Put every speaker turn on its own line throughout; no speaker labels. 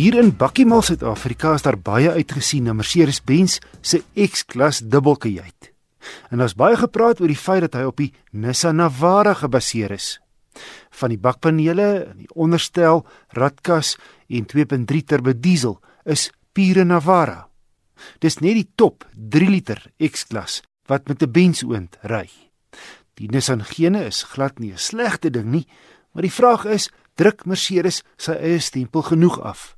Hier in Bakkiemal Suid-Afrika is daar baie uitgesien na Mercedes-Benz se X-klas dubbelkajuit. En daar's baie gepraat oor die feit dat hy op die Nissan Navara gebaseer is. Van die bakpanele, die onderstel, radkas en 2.3 turbo diesel is pure Navara. Dis net die top 3 liter X-klas wat met 'n Benz-oond ry. Die Nissan gene is glad nie 'n slegte ding nie, maar die vraag is, druk Mercedes sy eie stempel genoeg af?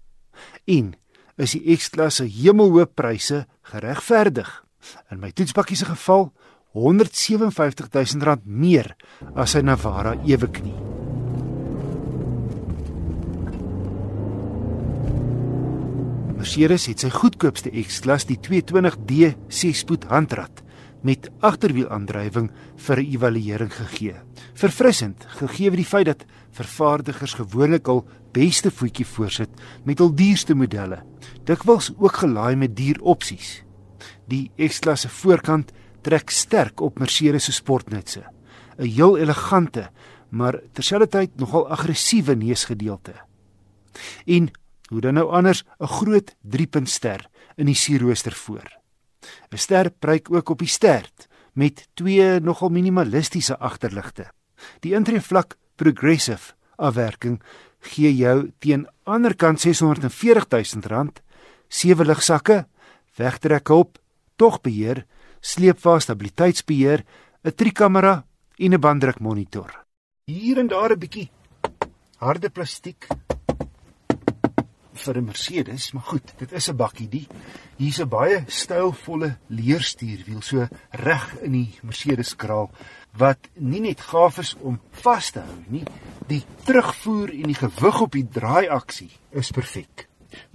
En is die X-klasse hemelhoë pryse geregverdig. In my toetspakkie se geval 157 000 rand meer as sy Navara ewe knie. Mercedes het sy goedkoopste X-klas, die 220D 6-spoed handrat met agterwielaandrywing vir evaluering gegee. Verfrissend, gegee die feit dat vervaardigers gewoonlik al beste voetjie voorsit met hul duurste modelle. Dikwels ook gelaai met duur opsies. Die X-klasse voorkant trek sterk op Mercedes se sportnutse. 'n Heel elegante, maar terselfdertyd nogal aggressiewe neusgedeelte. En hoe dan nou anders 'n groot 3-punt ster in die sierrooster voor. 'n Ster pryk ook op die stert met twee nogal minimalistiese agterligte. Die intreevlak progressive afwerking gee jou teen anderkant 640 000 rand sewe ligsakke wegtrek op tog beheer sleepwa stabiliteitsbeheer 'n trikamera en 'n banddrukmonitor hier en daar 'n bietjie harde plastiek vir 'n Mercedes maar goed dit is 'n bakkie die hier's 'n baie stylvolle leerstuurwiel so reg in die Mercedes kraal wat nie net gaaf is om vas te hou nie, die terugvoer en die gewig op die draaiaksie is perfek.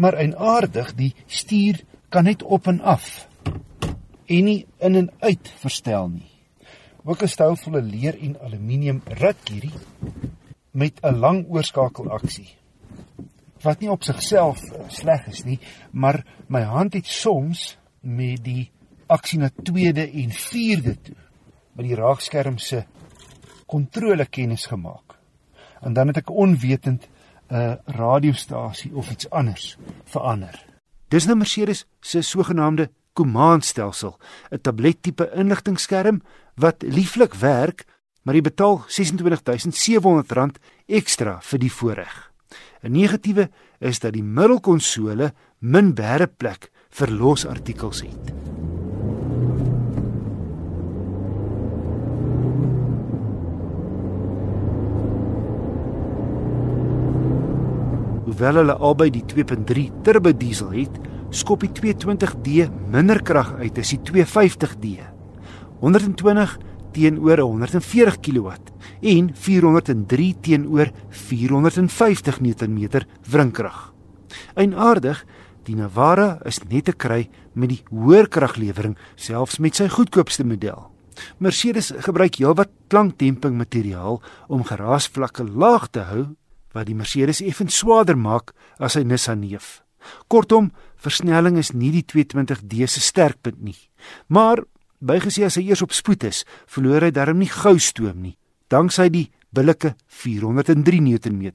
Maar eienaardig, die stuur kan net op en af en nie in en uit verstel nie. Ook 'n stylvolle leer en aluminium rat hierdie met 'n lang oorskakelaksie. Wat nie op sigself eh, sleg is nie, maar my hand het soms met die aksie na tweede en vierde toe by die raakskerm se kontrole kennis gemaak. En dan het ek onwetend 'n radiostasie of iets anders verander. Dis nou Mercedes se sogenaamde komandstelsel, 'n tablettipe inligtingskerm wat lieflik werk, maar jy betaal R26700 ekstra vir die voorreg. 'n Negatiewe is dat die middelkonsole min bæreplek vir losartikels het. Hoewel hulle albei die 2.3 turbo diesel het, skop die 220D minder krag uit as die 250D. 120 teenoor 140 kW en 403 teenoor 450 Nm wrinkrag. Eienaardig, die Navara is net te kry met die hoër kraglewering selfs met sy goedkoopste model. Mercedes gebruik heelwat klankdemping materiaal om geraasvlakke laag te hou wat die Mercedes effens swaarder maak as sy Nissan neef. Kortom, versnelling is nie die 220d se sterkpunt nie. Maar bygesê as hy eers op spoed is, verloor hy darm nie gou stoom nie, danksy die billike 403 Nm.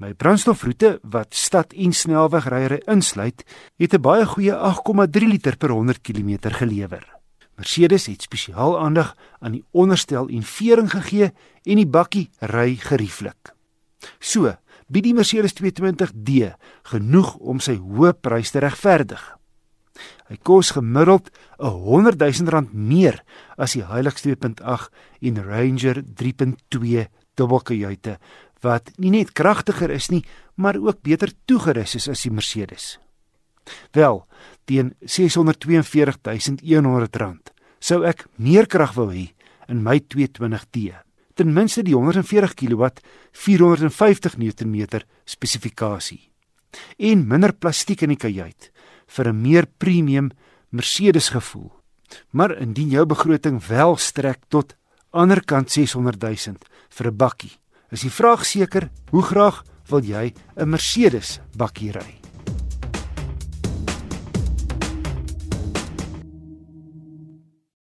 My brandstofroete wat stad en snelwegryery insluit, het 'n baie goeie 8,3 liter per 100 km gelewer. Mercedes het spesiaal aandag aan die onderstel en vering gegee en die bakkie ry gerieflik. So, bied die Mercedes 220d genoeg om sy hoë prys te regverdig. Hy kos gemiddeld 'n 100 000 rand meer as die Hilux 2.8 en Ranger 3.2 dubbelkajuite wat nie net kragtiger is nie, maar ook beter toegerus is as die Mercedes. Wel, teen 642100 rand sou ek meer krag wou hê in my 220d ten minste die 140 kW 450 Nm spesifikasie en minder plastiek in die kajuit vir 'n meer premium Mercedes gevoel. Maar indien jou begroting wel strek tot anderkant 600 000 vir 'n bakkie, is die vraag seker, hoe graag wil jy 'n Mercedes bakkie ry?